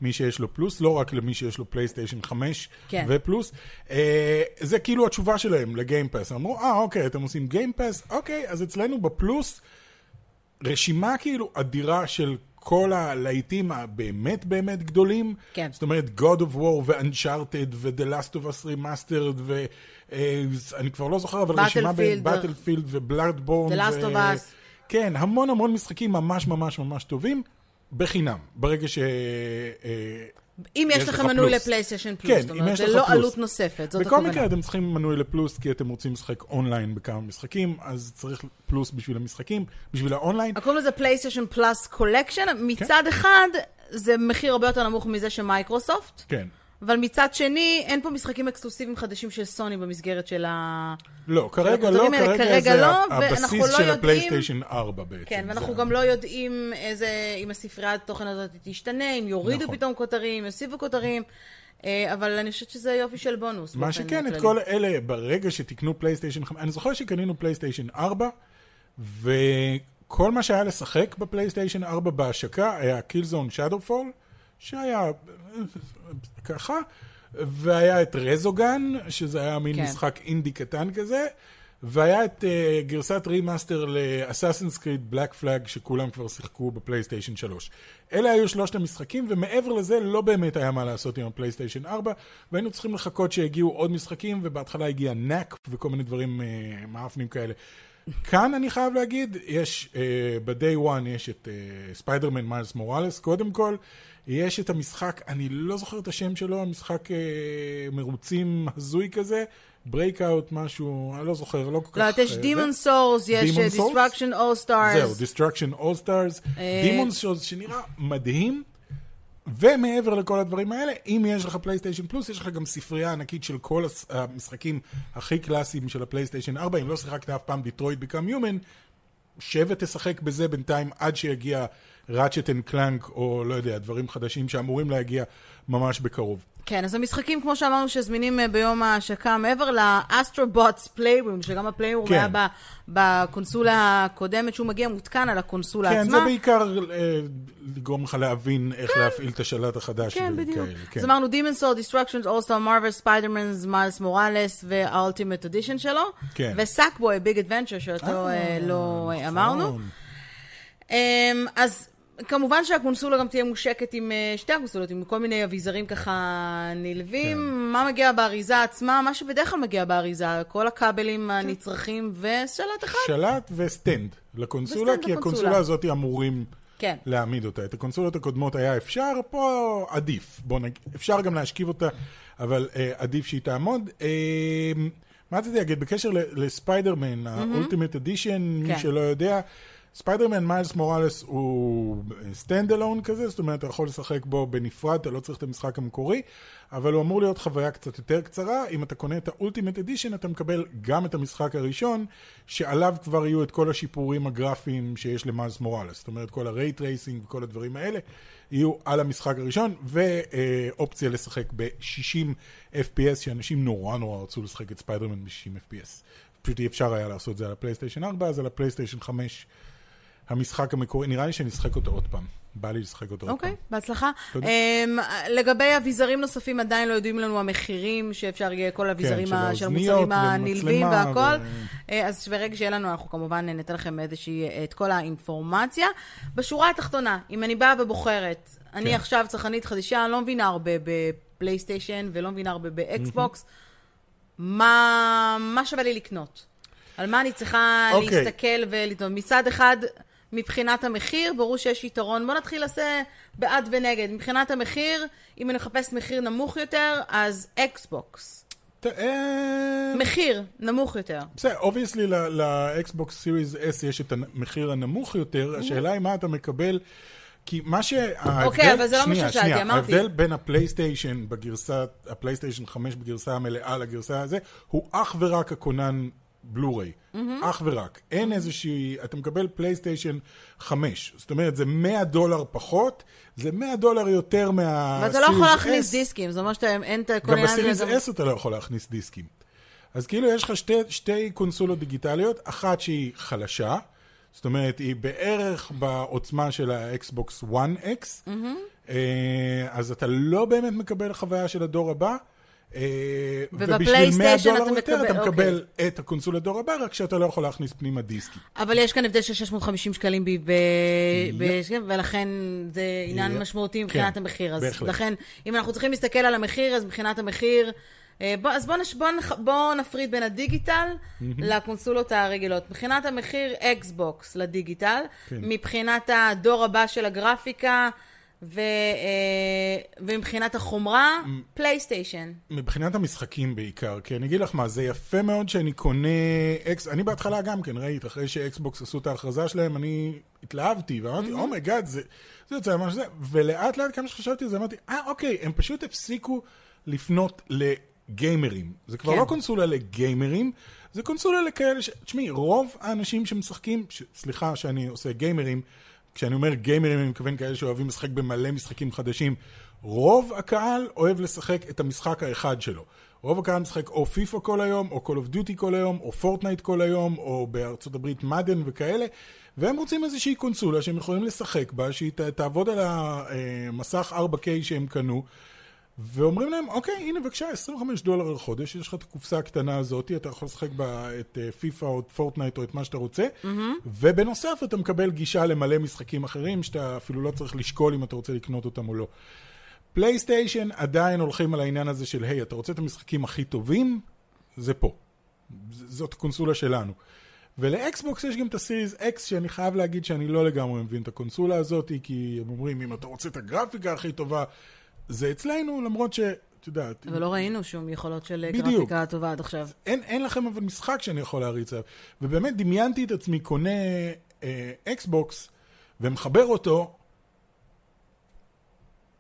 B: מי שיש לו פלוס, לא רק למי שיש לו פלייסטיישן 5
A: כן.
B: ופלוס. אה, זה כאילו התשובה שלהם ל Game Pass. אמרו, אה, אוקיי, אתם עושים Game Pass? אוקיי, אז אצלנו בפלוס רשימה כאילו אדירה של כל הלהיטים הבאמת באמת גדולים.
A: כן.
B: זאת אומרת, God of War ו Uncharted ו The Last of Us Remastered ו... אה, אני כבר לא זוכר, אבל רשימה בין Battlefield ו Bloodborne.
A: The Last of Us.
B: כן, המון המון משחקים ממש ממש ממש טובים, בחינם. ברגע ש... אה,
A: אם יש לכם מנוי לפלייסטיישן פלוס,
B: כן,
A: זאת אומרת, זה לא
B: פלוס.
A: עלות נוספת, זאת
B: בכל
A: הכוונה.
B: מקרה אתם צריכים מנוי לפלוס, כי אתם רוצים לשחק אונליין בכמה משחקים, אז צריך פלוס בשביל המשחקים, בשביל האונליין.
A: קוראים לזה PlayStation Plus Collection. מצד אחד, זה מחיר הרבה יותר נמוך מזה של מייקרוסופט,
B: כן.
A: אבל מצד שני, אין פה משחקים אקסקלוסיביים חדשים של סוני במסגרת של ה...
B: לא, כרגע לא,
A: האלה
B: כרגע
A: כרגע
B: זה
A: לא,
B: הבסיס
A: לא
B: של
A: יודעים-
B: הפלייסטיישן 4 בעצם.
A: כן, ואנחנו
B: זה
A: גם לא יודעים איזה, אם הספריית תוכן הזאת תשתנה, אם יורידו
B: נכון.
A: פתאום כותרים, יוסיפו כותרים, אה, אבל אני חושבת שזה יופי של בונוס.
B: מה שכן, את. כל אלה, ברגע שתקנו פלייסטיישן 5, אני זוכר שקנינו פלייסטיישן 4, וכל מה שהיה לשחק בפלייסטיישן 4 בהשקה היה Killzone Shadow Fall, שהיה ככה, והיה את Resogun, שזה היה מין
A: כן.
B: משחק אינדי קטן כזה, והיה את אה, גרסת remaster ל Assassin's Creed Black Flag, שכולם כבר שיחקו בפלייסטיישן 3. אלה היו שלושת המשחקים, ומעבר לזה לא באמת היה מה לעשות עם הפלייסטיישן 4, והיינו צריכים לחכות שיגיעו עוד משחקים, ובהתחלה הגיע Knack וכל מיני דברים אה, מאפנים כאלה. כאן אני חייב להגיד, יש, אה, ב-day one יש את Spider-Man Miles Morales, קודם כל, יש את המשחק, אני לא זוכר את השם שלו, המשחק אה, מרוצים הזוי כזה, Breakout משהו, אני לא זוכר, לא כל
A: לא,
B: כך...
A: יש
B: אה,
A: Demon
B: זה.
A: Souls, יש
B: Demon Souls?
A: דיסטרקשן אול סטארס.
B: זהו, Destruction All Stars,
A: אה,
B: Demon Souls שנראה מדהים, ומעבר לכל הדברים האלה, אם יש לך פלייסטיישן פלוס, יש לך גם ספרייה ענקית של כל המשחקים הכי קלאסיים של הפלייסטיישן 4, אם לא שיחקת אף פעם Detroit Become Human, שב ותשחק בזה בינתיים עד שיגיע Ratchet and Clank, או לא יודע, דברים חדשים שאמורים להגיע ממש בקרוב.
A: כן, אז המשחקים, כמו שאמרנו, שזמינים אה, ביום ההשקה, מעבר ל Astro's Playroom, שגם ה Playroom
B: כן.
A: היה ב- בקונסולה הקודמת, שהוא מגיע מותקן על הקונסולה
B: כן,
A: עצמה.
B: זה בעיקר אה, לגרום לך להבין איך להפעיל את השלט החדש.
A: כן, בדיוק.
B: כן.
A: אז אמרנו Demon's Souls, Destruction All Stars, Marvel Spider-Man, Miles Morales וה-Ultimate Edition שלו.
B: כן.
A: ו Sackboy, Big Adventure, שאותו אה, לא אה, אמרנו. אמ, אז כמובן שהקונסולה גם תהיה מושקת עם אה, שתי הקונסולות, עם כל מיני אביזרים ככה נלווים.
B: כן.
A: מה מגיע באריזה עצמה? מה שבדרך כלל מגיע באריזה, כל הכבלים הנצרכים ושלט אחד.
B: שלט ו stand לקונסולה,
A: ו stand
B: כי
A: לקונסולה.
B: הקונסולה הזאת אמורים
A: כן.
B: להעמיד אותה. את הקונסולות הקודמות היה אפשר, פה עדיף. בוא נגיד, אפשר גם להשכיב אותה, אבל אה, עדיף שהיא תעמוד. אה, מה רציתי להגיד? בקשר לספיידרמן, ה-Ultimate Edition, מי
A: כן.
B: שלא יודע, Spider-Man Miles Morales הוא stand alone כזה, זאת אומרת, אתה יכול לשחק בו בנפרד, אתה לא צריך את המשחק המקורי, אבל הוא אמור להיות חוויה קצת יותר קצרה. אם אתה קונה את ה-Ultimate Edition, אתה מקבל גם את המשחק הראשון, שעליו כבר יהיו את כל השיפורים הגרפיים שיש ל Miles Morales. זאת אומרת, כל ה-Ray Tracing וכל הדברים האלה יהיו על המשחק הראשון, ואופציה לשחק ב-60 FPS, שאנשים נורא נורא רצו לשחק את ספיידרמן ב-60 FPS. פשוט אי אפשר היה לעשות את זה על הפלייסטיישן 4, אז על הפלייסטיישן 5 המשחק המקורי, נראה לי שנשחק אותו עוד פעם. בא לי לשחק אותו עוד
A: אוקיי,
B: פעם.
A: בהצלחה.
B: תודה.
A: אמ, לגבי אביזרים נוספים, עדיין לא ידועים לנו המחירים, שאפשר יהיה כל האביזרים
B: של
A: ה- של המוצרים הנלווים והכל.
B: ו-
A: אה, אז ברגע שיהיה לנו, אנחנו כמובן ניתן לכם איזושהי, אה, את כל האינפורמציה. בשורה התחתונה, אם אני באה ובוחרת, אני
B: כן.
A: עכשיו צרכנית חדשה, אני לא מבינה הרבה בפלייסטיישן ולא מבינה הרבה באקסבוקס, מה מה שווה לי לקנות? על מה אני צריכה
B: אוקיי.
A: להסתכל ולטעון? מצד אחד, מבחינת המחיר, ברור שיש יתרון. בוא נתחיל לעשות בעד ונגד. מבחינת המחיר, אם אני מחפש מחיר נמוך יותר, אז אקסבוקס.
B: אה,
A: מחיר נמוך יותר.
B: בסדר, obviously לאקסבוקס Series S יש את המחיר הנמוך יותר, השאלה היא מה אתה מקבל כי מה שההבדל...
A: אוקיי, אבל זה לא מה ששאלתי, אמרתי.
B: ההבדל בין הפלייסטיישן בגרסה, הפלייסטיישן 5 בגרסה המלאה לגרסה הזה, הוא אך ורק הכונן בלו-ריי. אך ורק. אין איזושהי... אתה מקבל פלייסטיישן 5. זאת אומרת, זה 100 דולר פחות, זה 100 דולר יותר מה...
A: ואתה לא יכול להכניס
B: S.
A: דיסקים, זאת אומרת שאין את כל
B: גם
A: ב
B: Series
A: הזה.
B: S אתה לא יכול להכניס דיסקים. אז כאילו יש לך שתי, שתי קונסולות דיגיטליות, אחת שהיא חלשה, זאת אומרת, היא בערך בעוצמה של האקסבוקס 1X, אה, אז אתה לא באמת מקבל חוויה של הדור הבא. אה, ובשביל 100
A: ובפלייסטיישן
B: דולר
A: אתה
B: יותר
A: מקבל-
B: אתה
A: אוקיי.
B: מקבל את הקונסול הדור הבא, רק שאתה לא יכול להכניס פנימה דיסקים.
A: אבל יש כאן הבדל של 650 שקלים ב... ב... ב... ולכן זה עניין. משמעותי מבחינת
B: כן,
A: המחיר. אז
B: בהחלט.
A: לכן, אם אנחנו צריכים להסתכל על המחיר, אז מבחינת המחיר... אה, בוא, אז בואו נש... בוא נח... בוא נפריד בין הדיגיטל לקונסולות הרגילות. מבחינת המחיר, אקסבוקס לדיגיטל,
B: כן.
A: מבחינת הדור הבא של הגרפיקה, ו... אה, ומבחינת החומרה, פלייסטיישן.
B: מבחינת המשחקים בעיקר, כי אני אגיד לך מה, זה יפה מאוד שאני קונה אקס... אני בהתחלה גם כן, ראית, אחרי שאקסבוקס עשו את ההכרזה שלהם, אני התלהבתי, ואמרתי, oh my god, זה, זה יוצא ממש זה, ולאט לאט כמה שחשבתי על זה, אמרתי, אה, אוקיי, הם פשוט הפסיקו לפנות לגיימרים. זה כבר
A: כן.
B: לא קונסולה לגיימרים, זה קונסולה לכאלה ש... תשמעי, רוב האנשים שמשחקים, ש... סליחה שאני עושה גיימרים, כשאני אומר גיימרים אני מתכוון כאלה שאוהבים לשחק במלא משחקים חדשים, רוב הקהל אוהב לשחק את המשחק האחד שלו. רוב הקהל משחק או פיפא כל היום, או Call of Duty כל היום, או פורטנייט כל היום, או בארצות הברית מדן וכאלה, והם רוצים איזושהי קונסולה שהם יכולים לשחק בה, שהיא תעבוד על המסך 4K שהם קנו, ואומרים להם, אוקיי, הנה בבקשה, 25 דולר לחודש, יש לך את הקופסה הקטנה הזאת, אתה יכול לשחק בה את אה, פיפא או את פורטנייט או את מה שאתה רוצה, ובנוסף אתה מקבל גישה למלא משחקים אחרים, שאתה אפילו לא צריך לשקול אם אתה רוצה לקנות אותם או לא. פלייסטיישן עדיין הולכים על העניין הזה של, היי, אתה רוצה את המשחקים הכי טובים? זה פה. זאת הקונסולה שלנו. ולאקסבוקס יש גם את ה Series X, שאני חייב להגיד שאני לא לגמרי מבין את הקונסולה הזאת, כי הם אומרים, אם אתה רוצה את הגרפיקה הכי טובה, זה אצלנו, למרות ש... את יודעת,
A: אבל לא ראינו שום יכולות של. גרפיקה טובה עד עכשיו.
B: אין, אין לכם אבל משחק שאני יכול להריץ עליו. ובאמת דמיינתי את עצמי קונה אה, אקסבוקס ומחבר אותו,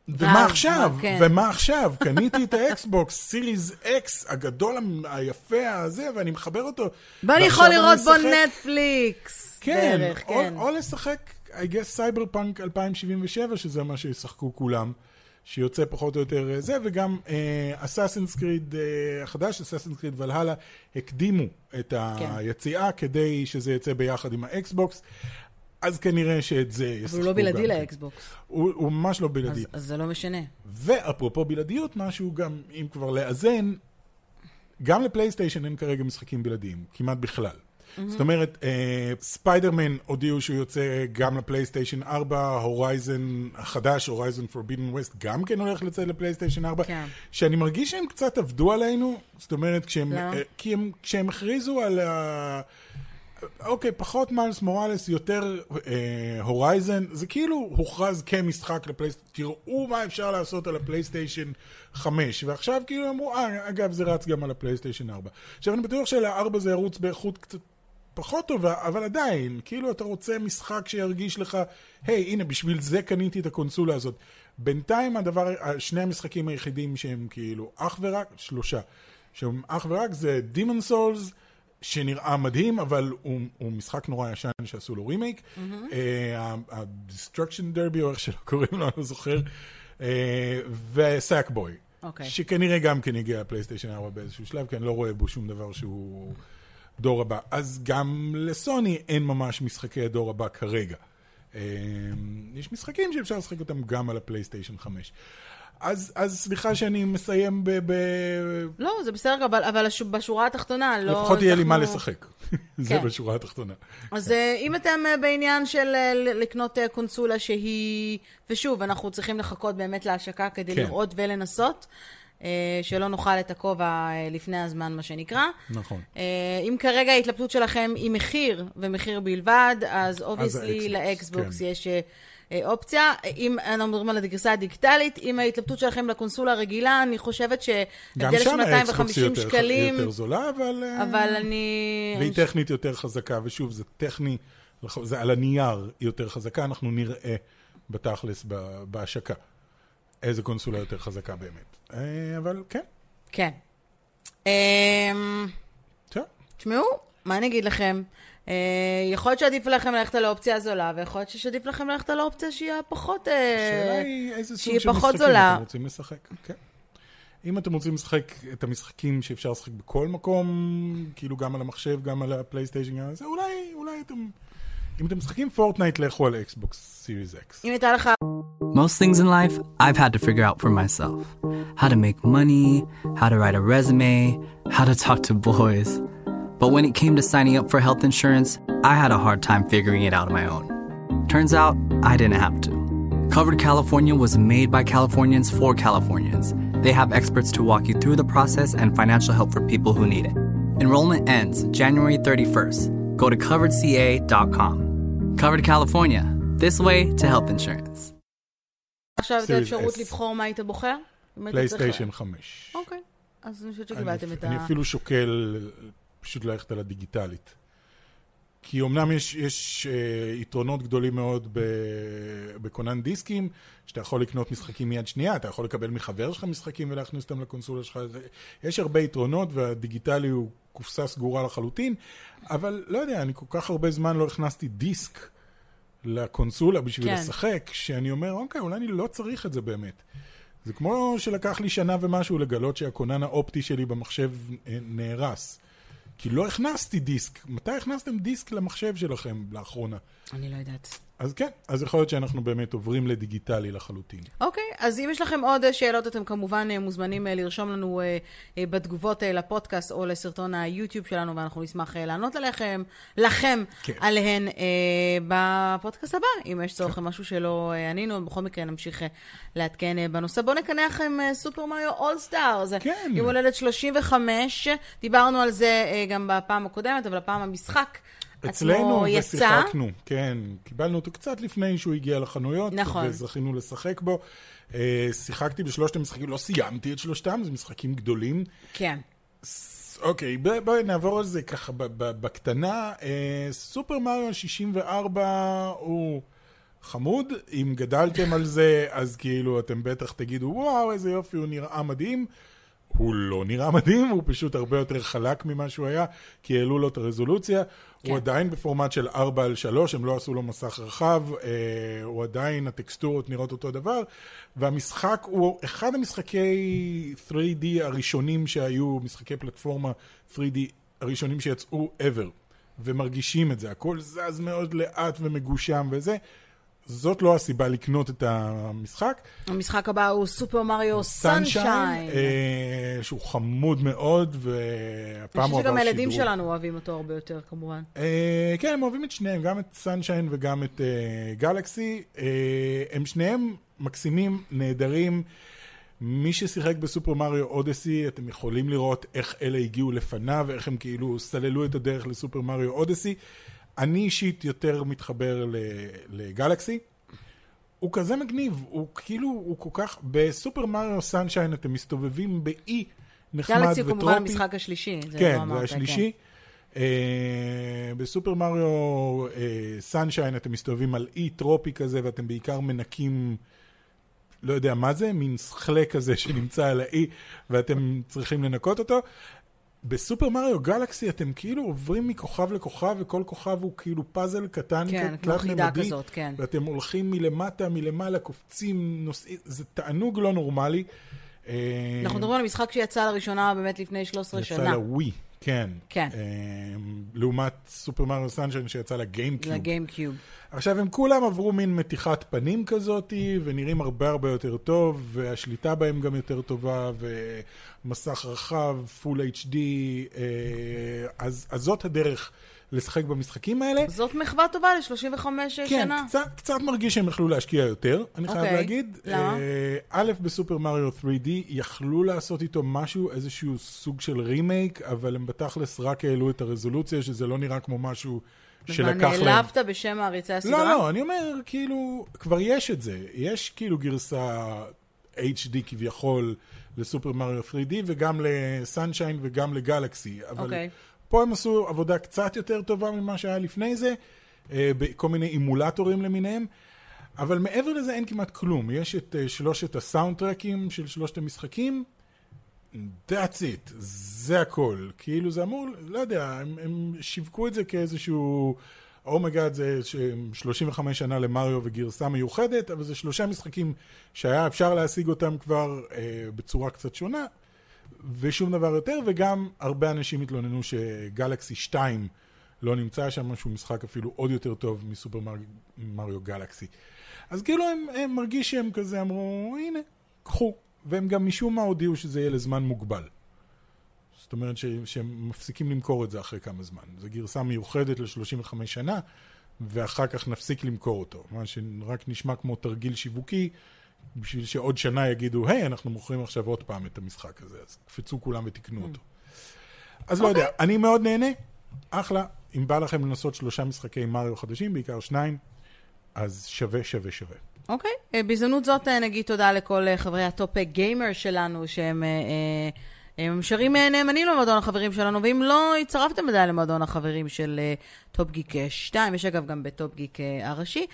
B: ומה עכשיו?
A: כן.
B: ומה עכשיו? קניתי את האקסבוקס, Series X הגדול היפה הזה, ואני מחבר אותו.
A: ואני יכול לראות בו נטפליקס.
B: כן,
A: בערך,
B: או,
A: כן.
B: או לשחק, I guess, Cyberpunk 2077, שזה מה שישחקו כולם, שיוצא פחות או יותר אה, זה, וגם Assassin's Creed החדש, Assassin's Creed Valhalla, הקדימו את
A: כן.
B: היציאה כדי שזה יצא ביחד עם האקסבוקס, אז כנראה שאת זה ישחקו
A: אבל הוא לא בלעדי
B: גם כן.
A: לאקסבוקס.
B: הוא, הוא ממש לא בלעדי.
A: אז, אז זה לא משנה.
B: ואפרופו בלעדיות, משהו גם, אם כבר לאזן, גם לפלייסטיישן אין כרגע משחקים בלעדיים, כמעט בכלל. זאת אומרת, אה, ספיידרמן הודיעו שהוא יוצא גם לפלייסטיישן 4, Horizon החדש, Horizon Forbidden West, גם כן הולך לצאת לפלייסטיישן 4,
A: כן.
B: שאני מרגיש שהם קצת עבדו עלינו, זאת אומרת, כשהם,
A: למה?
B: אה, כי הם, כשהם הכריזו על ה... אוקיי, פחות מיילס מוראלס, יותר אה, Horizon, זה כאילו הוכרז כמשחק לפלייסטיישן, תראו מה אפשר לעשות על הפלייסטיישן 5, ועכשיו כאילו אמרו, אה, אגב, זה רץ גם על הפלייסטיישן 4. עכשיו, אני בטוח שלארבע זה ירוץ באיכות קצת פחות טובה, אבל עדיין, כאילו אתה רוצה משחק שירגיש לך, היי, הנה, בשביל זה קניתי את הקונסולה הזאת. בינתיים הדבר, שני המשחקים היחידים שהם כאילו אך ורק, שלושה, שהם אך ורק זה Demon Souls, שנראה מדהים, אבל הוא, הוא משחק נורא ישן שעשו לו רימייק. ה-Destruction Derby, או איך שלא קוראים לו, אני לא זוכר, וסאקבוי.
A: אוקיי.
B: שכנראה גם כן הגיע לפלייסטיישן 4 באיזשהו שלב, כי אני לא רואה בו שום דבר שהוא דור הבא. אז גם לסוני אין ממש משחקי הדור הבא כרגע. אה, יש משחקים שאפשר לשחק אותם גם על הפלייסטיישן 5. אז, אז סליחה שאני מסיים ב... ב...
A: לא, זה בסדר, אבל, אבל בשורה התחתונה לא...
B: לפחות יהיה לי מה לשחק. זה
A: כן.
B: בשורה התחתונה.
A: אז אה, אם אתם אה, בעניין של אה, לקנות קונסולה שהיא... ושוב, אנחנו צריכים לחכות באמת להשקה כדי
B: כן.
A: לראות ולנסות, שלא נאכל את הכובע אה, לפני הזמן, מה שנקרא.
B: נכון.
A: אה, אם כרגע ההתלבטות שלכם היא מחיר, ומחיר בלבד, אז
B: obviously
A: לאקסבוקס
B: כן.
A: יש אה, אה, אופציה. אם אנחנו מדברים על הגרסה הדיגיטלית, אם ההתלבטות שלכם לקונסולה הרגילה, אני חושבת
B: גם
A: שהבדל של
B: שם האקסבוקס היא
A: 250
B: יותר,
A: שקלים,
B: זולה, אבל... אה,
A: אבל אני...
B: והיא טכנית יותר חזקה, ושוב, זה טכני, זה על הנייר יותר חזקה, אנחנו נראה בתכלס בהשקה. איזה קונסולה יותר חזקה באמת. אה, אבל כן,
A: כן. אמ. תשמעו, מה אני אגיד לכם? אה, יכול להיות שעדיף לכם ללכת על האופציה הזולה, ויכול להיות שעדיף לכם ללכת על האופציה שהיא הפחות... אה,
B: השאלה היא איזה סוג של משחקים. אתם רוצים לשחק. כן. אם אתם רוצים לשחק את המשחקים שאפשר לשחק בכל מקום, כאילו גם על המחשב, גם על הפלייסטיישן, אז אולי, אולי אתם... אם אתם משחקים פורטנייט, לכו על אקסבוקס סיריס אקס.
A: אם הייתה לך...
C: Most things in life I've had to figure out for myself how to make money, how to write a resume, how to talk to boys. But when it came to signing up for health insurance, I had a hard time figuring it out on my own. Turns out I didn't have to. Covered California was made by Californians for Californians. They have experts to walk you through the process and financial help for people who need it. Enrollment ends January 31st. Go to coveredca.com. Covered California, this way to health insurance.
A: עכשיו את האפשרות. לבחור מה היית בוחר?
B: פלייסטיישן 5.
A: אוקיי. אז אני חושבת
B: אני,
A: שקיבלתם את
B: אני
A: ה...
B: אפילו שוקל פשוט ללכת על הדיגיטלית. כי אמנם יש, יש אה, יתרונות גדולים מאוד ב, בקונן דיסקים, שאתה יכול לקנות משחקים מיד שנייה, אתה יכול לקבל מחבר שלך משחקים ולהכניס אותם לקונסולה שלך, יש הרבה יתרונות והדיגיטלי הוא קופסה סגורה לחלוטין, אבל לא יודע, אני כל כך הרבה זמן לא הכנסתי דיסק לקונסולה בשביל
A: כן.
B: לשחק, שאני אומר, אוקיי, אולי אני לא צריך את זה באמת. זה כמו שלקח לי שנה ומשהו לגלות שהכונן האופטי שלי במחשב אה, נהרס. כי לא הכנסתי דיסק. מתי הכנסתם דיסק למחשב שלכם לאחרונה?
A: אני לא יודעת.
B: אז כן, אז יכול להיות שאנחנו באמת עוברים לדיגיטלי לחלוטין.
A: אוקיי, אז אם יש לכם עוד אה, שאלות, אתם כמובן אה, מוזמנים אה, לרשום לנו בתגובות לפודקאסט או לסרטון היוטיוב שלנו, ואנחנו נשמח לענות עליכם, לכם,
B: כן.
A: עליהן בפודקאסט הבא, אם יש צורך משהו שלא אה, ענינו, בכל מקרה נמשיך לעדכן בנושא. בואו נקנח אה, Super Mario All Stars.
B: כן.
A: יום הולדת 35, דיברנו על זה גם בפעם הקודמת, אבל הפעם המשחק
B: אצלנו. ושיחקנו, כן. קיבלנו אותו קצת לפני שהוא הגיע לחנויות.
A: נכון.
B: וזכינו לשחק בו. אה, שיחקתי בשלושת המשחקים, לא סיימתי את שלושתם, זה משחקים גדולים.
A: כן.
B: אוקיי, בואי נעבור על זה ככה ב- ב- בקטנה. אה, סופר מריו 64 הוא חמוד. אם גדלתם על זה, אז כאילו אתם בטח תגידו, וואו, איזה יופי, הוא נראה מדהים. הוא לא נראה מדהים, הוא פשוט הרבה יותר חלק ממה שהוא היה, כי העלו לו את הרזולוציה.
A: כן.
B: הוא עדיין בפורמט של 4 על 3, הם לא עשו לו מסך רחב, אה, הוא עדיין, הטקסטורות נראות אותו דבר, והמשחק הוא אחד המשחקי 3D הראשונים שהיו, משחקי פלטפורמה 3D הראשונים שיצאו ever, ומרגישים את זה, הכל זז מאוד לאט ומגושם וזה. זאת לא הסיבה לקנות את המשחק.
A: המשחק הבא הוא סופר מריו סנשיין.
B: אה, שהוא חמוד מאוד,
A: אני
B: והפעם הוא עבר
A: שגם הילדים. שלנו אוהבים אותו הרבה יותר, כמובן.
B: אה, כן, הם אוהבים את שניהם, גם את סנשיין וגם את גלקסי. הם שניהם מקסימים, נהדרים. מי ששיחק בסופר מריו אודסי, אתם יכולים לראות איך אלה הגיעו לפניו, איך הם כאילו סללו את הדרך לסופר מריו אודסי. אני אישית יותר מתחבר לגלקסי. הוא כזה מגניב, הוא כאילו, הוא כל כך, בסופר מריו סנשיין אתם מסתובבים באי נחמד
A: גלקסי
B: וטרופי.
A: הוא כמובן המשחק השלישי. זה
B: כן,
A: לא אמרת,
B: זה השלישי. אה, בסופר מריו אה, סנשיין אתם מסתובבים על אי טרופי כזה ואתם בעיקר מנקים, לא יודע מה זה, מין סכלה כזה שנמצא על האי ואתם צריכים לנקות אותו. בסופר מריו גלקסי אתם כאילו עוברים מכוכב לכוכב וכל כוכב הוא כאילו פאזל קטן
A: כן, כמו חידה כזאת, כן.
B: ואתם הולכים מלמטה, מלמעלה, קופצים, נוסעים, זה תענוג לא נורמלי. אה,
A: אנחנו מדברים על משחק שיצא לראשונה באמת לפני 13
B: יצא
A: שנה.
B: לווי, כן.
A: כן.
B: אה, לעומת Super Mario Sunshine שיצא ל
A: GameCube. ל GameCube.
B: עכשיו, הם כולם עברו מין מתיחת פנים כזאתי, ונראים הרבה הרבה יותר טוב, והשליטה בהם גם יותר טובה, ומסך רחב, Full HD, אה, אז, אז זאת הדרך לשחק במשחקים האלה.
A: זאת מחווה טובה ל-35
B: כן,
A: שנה.
B: קצת, קצת מרגיש שהם יכלו להשקיע יותר, אני חייב
A: אוקיי.
B: להגיד.
A: למה?
B: אה, א', ב Super Mario 3D יכלו לעשות איתו משהו, איזשהו סוג של רימייק, אבל הם בתכלס רק העלו את הרזולוציה, שזה לא נראה כמו משהו שלקח להם...
A: נעלבת בשם מעריצי הסדרה?
B: לא, לא, אני אומר, כאילו, כבר יש את זה. יש כאילו גרסה HD כביכול לסופר מריו 3D, וגם לסנשיין וגם לגלקסי. אבל
A: אוקיי.
B: פה הם עשו עבודה קצת יותר טובה ממה שהיה לפני זה, אה, בכל מיני אימולטורים למיניהם. אבל מעבר לזה אין כמעט כלום. יש את uh, שלושת הסאונד טרקים של שלושת המשחקים, that's it, זה הכל. כאילו זה אמור, לא יודע, הם, הם שיווקו את זה כאיזשהו... oh my god זה 35 שנה למריו וגרסה מיוחדת, אבל זה שלושה משחקים שהיה אפשר להשיג אותם כבר אה, בצורה קצת שונה, ושום דבר יותר, וגם הרבה אנשים התלוננו ש Galaxy 2 לא נמצא שם, שהוא משחק אפילו עוד יותר טוב מ Super Mario Galaxy. אז כאילו הם, הם מרגיש שהם כזה אמרו, הנה, קחו. והם גם משום מה הודיעו שזה יהיה לזמן מוגבל. זאת אומרת ש, שהם מפסיקים למכור את זה אחרי כמה זמן. זו גרסה מיוחדת ל-35 שנה, ואחר כך נפסיק למכור אותו. מה שרק נשמע כמו תרגיל שיווקי, בשביל שעוד שנה יגידו, היי, hey, אנחנו מוכרים עכשיו עוד פעם את המשחק הזה, אז קפצו כולם ותקנו אותו. אז. לא יודע, אוקיי. אני מאוד נהנה, אחלה. אם בא לכם לנסות שלושה משחקי מריו חדשים, בעיקר שניים, אז שווה, שווה, שווה.
A: אוקיי, okay. בהזדמנות זאת נגיד תודה לכל חברי הטופ גיימר שלנו, שהם... אה, הם שרים נאמנים למועדון החברים שלנו, ואם לא הצטרפתם עדיין למועדון החברים של טופ גיק 2, יש אגב גם בטופ גיק הראשי.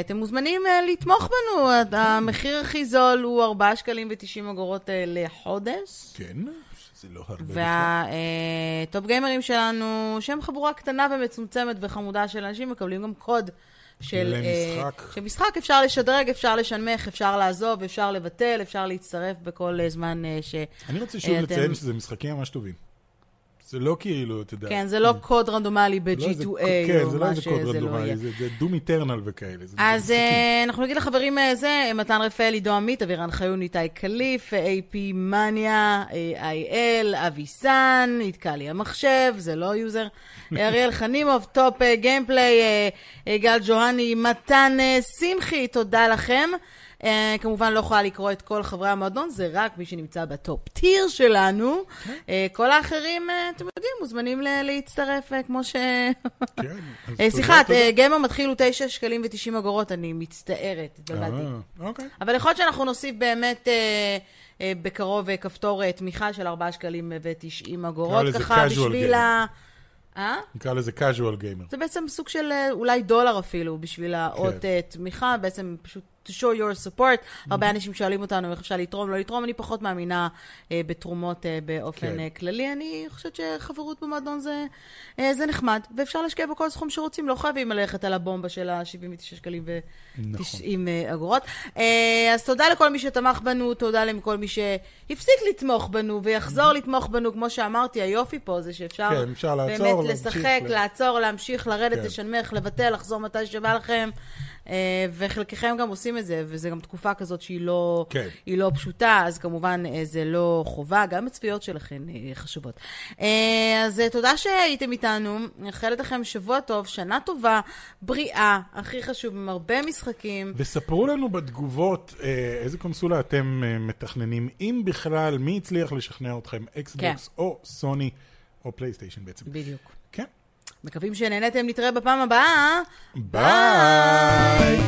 A: אתם מוזמנים לתמוך בנו, המחיר הכי זול הוא 4 שקלים ו-90 אגורות לחודש.
B: כן. זה לא הרבה
A: והטופ גיימרים שלנו, שהם חבורה קטנה ומצומצמת וחמודה של אנשים, מקבלים גם קוד של
B: משחק.
A: אה, שמשחק אפשר לשדרג, אפשר לשנמך, אפשר לעזוב, אפשר לבטל, אפשר להצטרף בכל אה, זמן אה, ש...
B: אני רוצה שוב uh, לציין שזה משחקים ממש טובים. זה לא כאילו, אתה יודע.
A: כן, זה לא קוד רנדומלי ב-G2A,
B: לא כן, זה לא איזה קוד רנדומלי, זה דום איטרנל וכאלה.
A: אז אנחנו נגיד לחברים זה, מתן רפאל, עידו עמית, אבירן חיון, איתי קליף, AP מניה, IL, אביסן, נתקע לי המחשב, זה לא יוזר, אריאל חנימוב, טופ גיימפליי, גל ג'והני, מתן שמחי, תודה לכם. Uh, כמובן לא יכולה לקרוא את כל חברי המועדון, זה רק מי שנמצא בטופ טיר שלנו. Okay. Uh, כל האחרים, uh, אתם יודעים, מוזמנים ל- להצטרף, כמו ש... כן, אז תודה, סליחה, גמר מתחיל הוא 9 שקלים ו-90 אגורות, אני מצטערת, התבלבלתי.
B: אוקיי.
A: אבל יכול להיות שאנחנו נוסיף באמת... בקרוב כפתור תמיכה של 4 שקלים ו-90 אגורות, ככה בשביל ה...
B: אה? נקרא לזה casual gamer.
A: זה בעצם סוג של אולי דולר אפילו, בשביל האות כן. תמיכה, בעצם פשוט to show your support. Mm-hmm. הרבה אנשים שואלים אותנו איך אפשר לתרום, לא לתרום. אני פחות מאמינה אה, בתרומות אה, באופן כן. אה, כללי. אני חושבת שחברות במועדון זה, אה, זה נחמד, ואפשר להשקיע בכל סכום שרוצים. לא חייבים ללכת על הבומבה של ה-79 שקלים ו-90 נכון. אה, אגורות. אה, אז תודה לכל מי שתמך בנו, תודה לכל מי שהפסיק לתמוך בנו ויחזור mm-hmm. לתמוך בנו. כמו שאמרתי, היופי פה זה שאפשר
B: כן, אפשר לעצור,
A: באמת לשחק, ל... לעצור, להמשיך, לרדת, כן. לשנמך, לבטל, לחזור מתי שבא לכם. אה, וחלקכם גם עושים את זה, וזו גם תקופה כזאת שהיא לא, כן. לא פשוטה, אז כמובן אה, זה לא חובה, גם הצפיות שלכם אה, חשובות. אז תודה שהייתם איתנו, נאחל לכם שבוע טוב, שנה טובה, בריאה, הכי חשוב, עם הרבה משחקים.
B: וספרו לנו בתגובות איזה קונסולה אתם מתכננים, אם בכלל, מי הצליח לשכנע אתכם, אקסבוקס כן. או סוני או פלייסטיישן בעצם.
A: בדיוק. מקווים שנהנתם, נתראה בפעם הבאה.
B: ביי!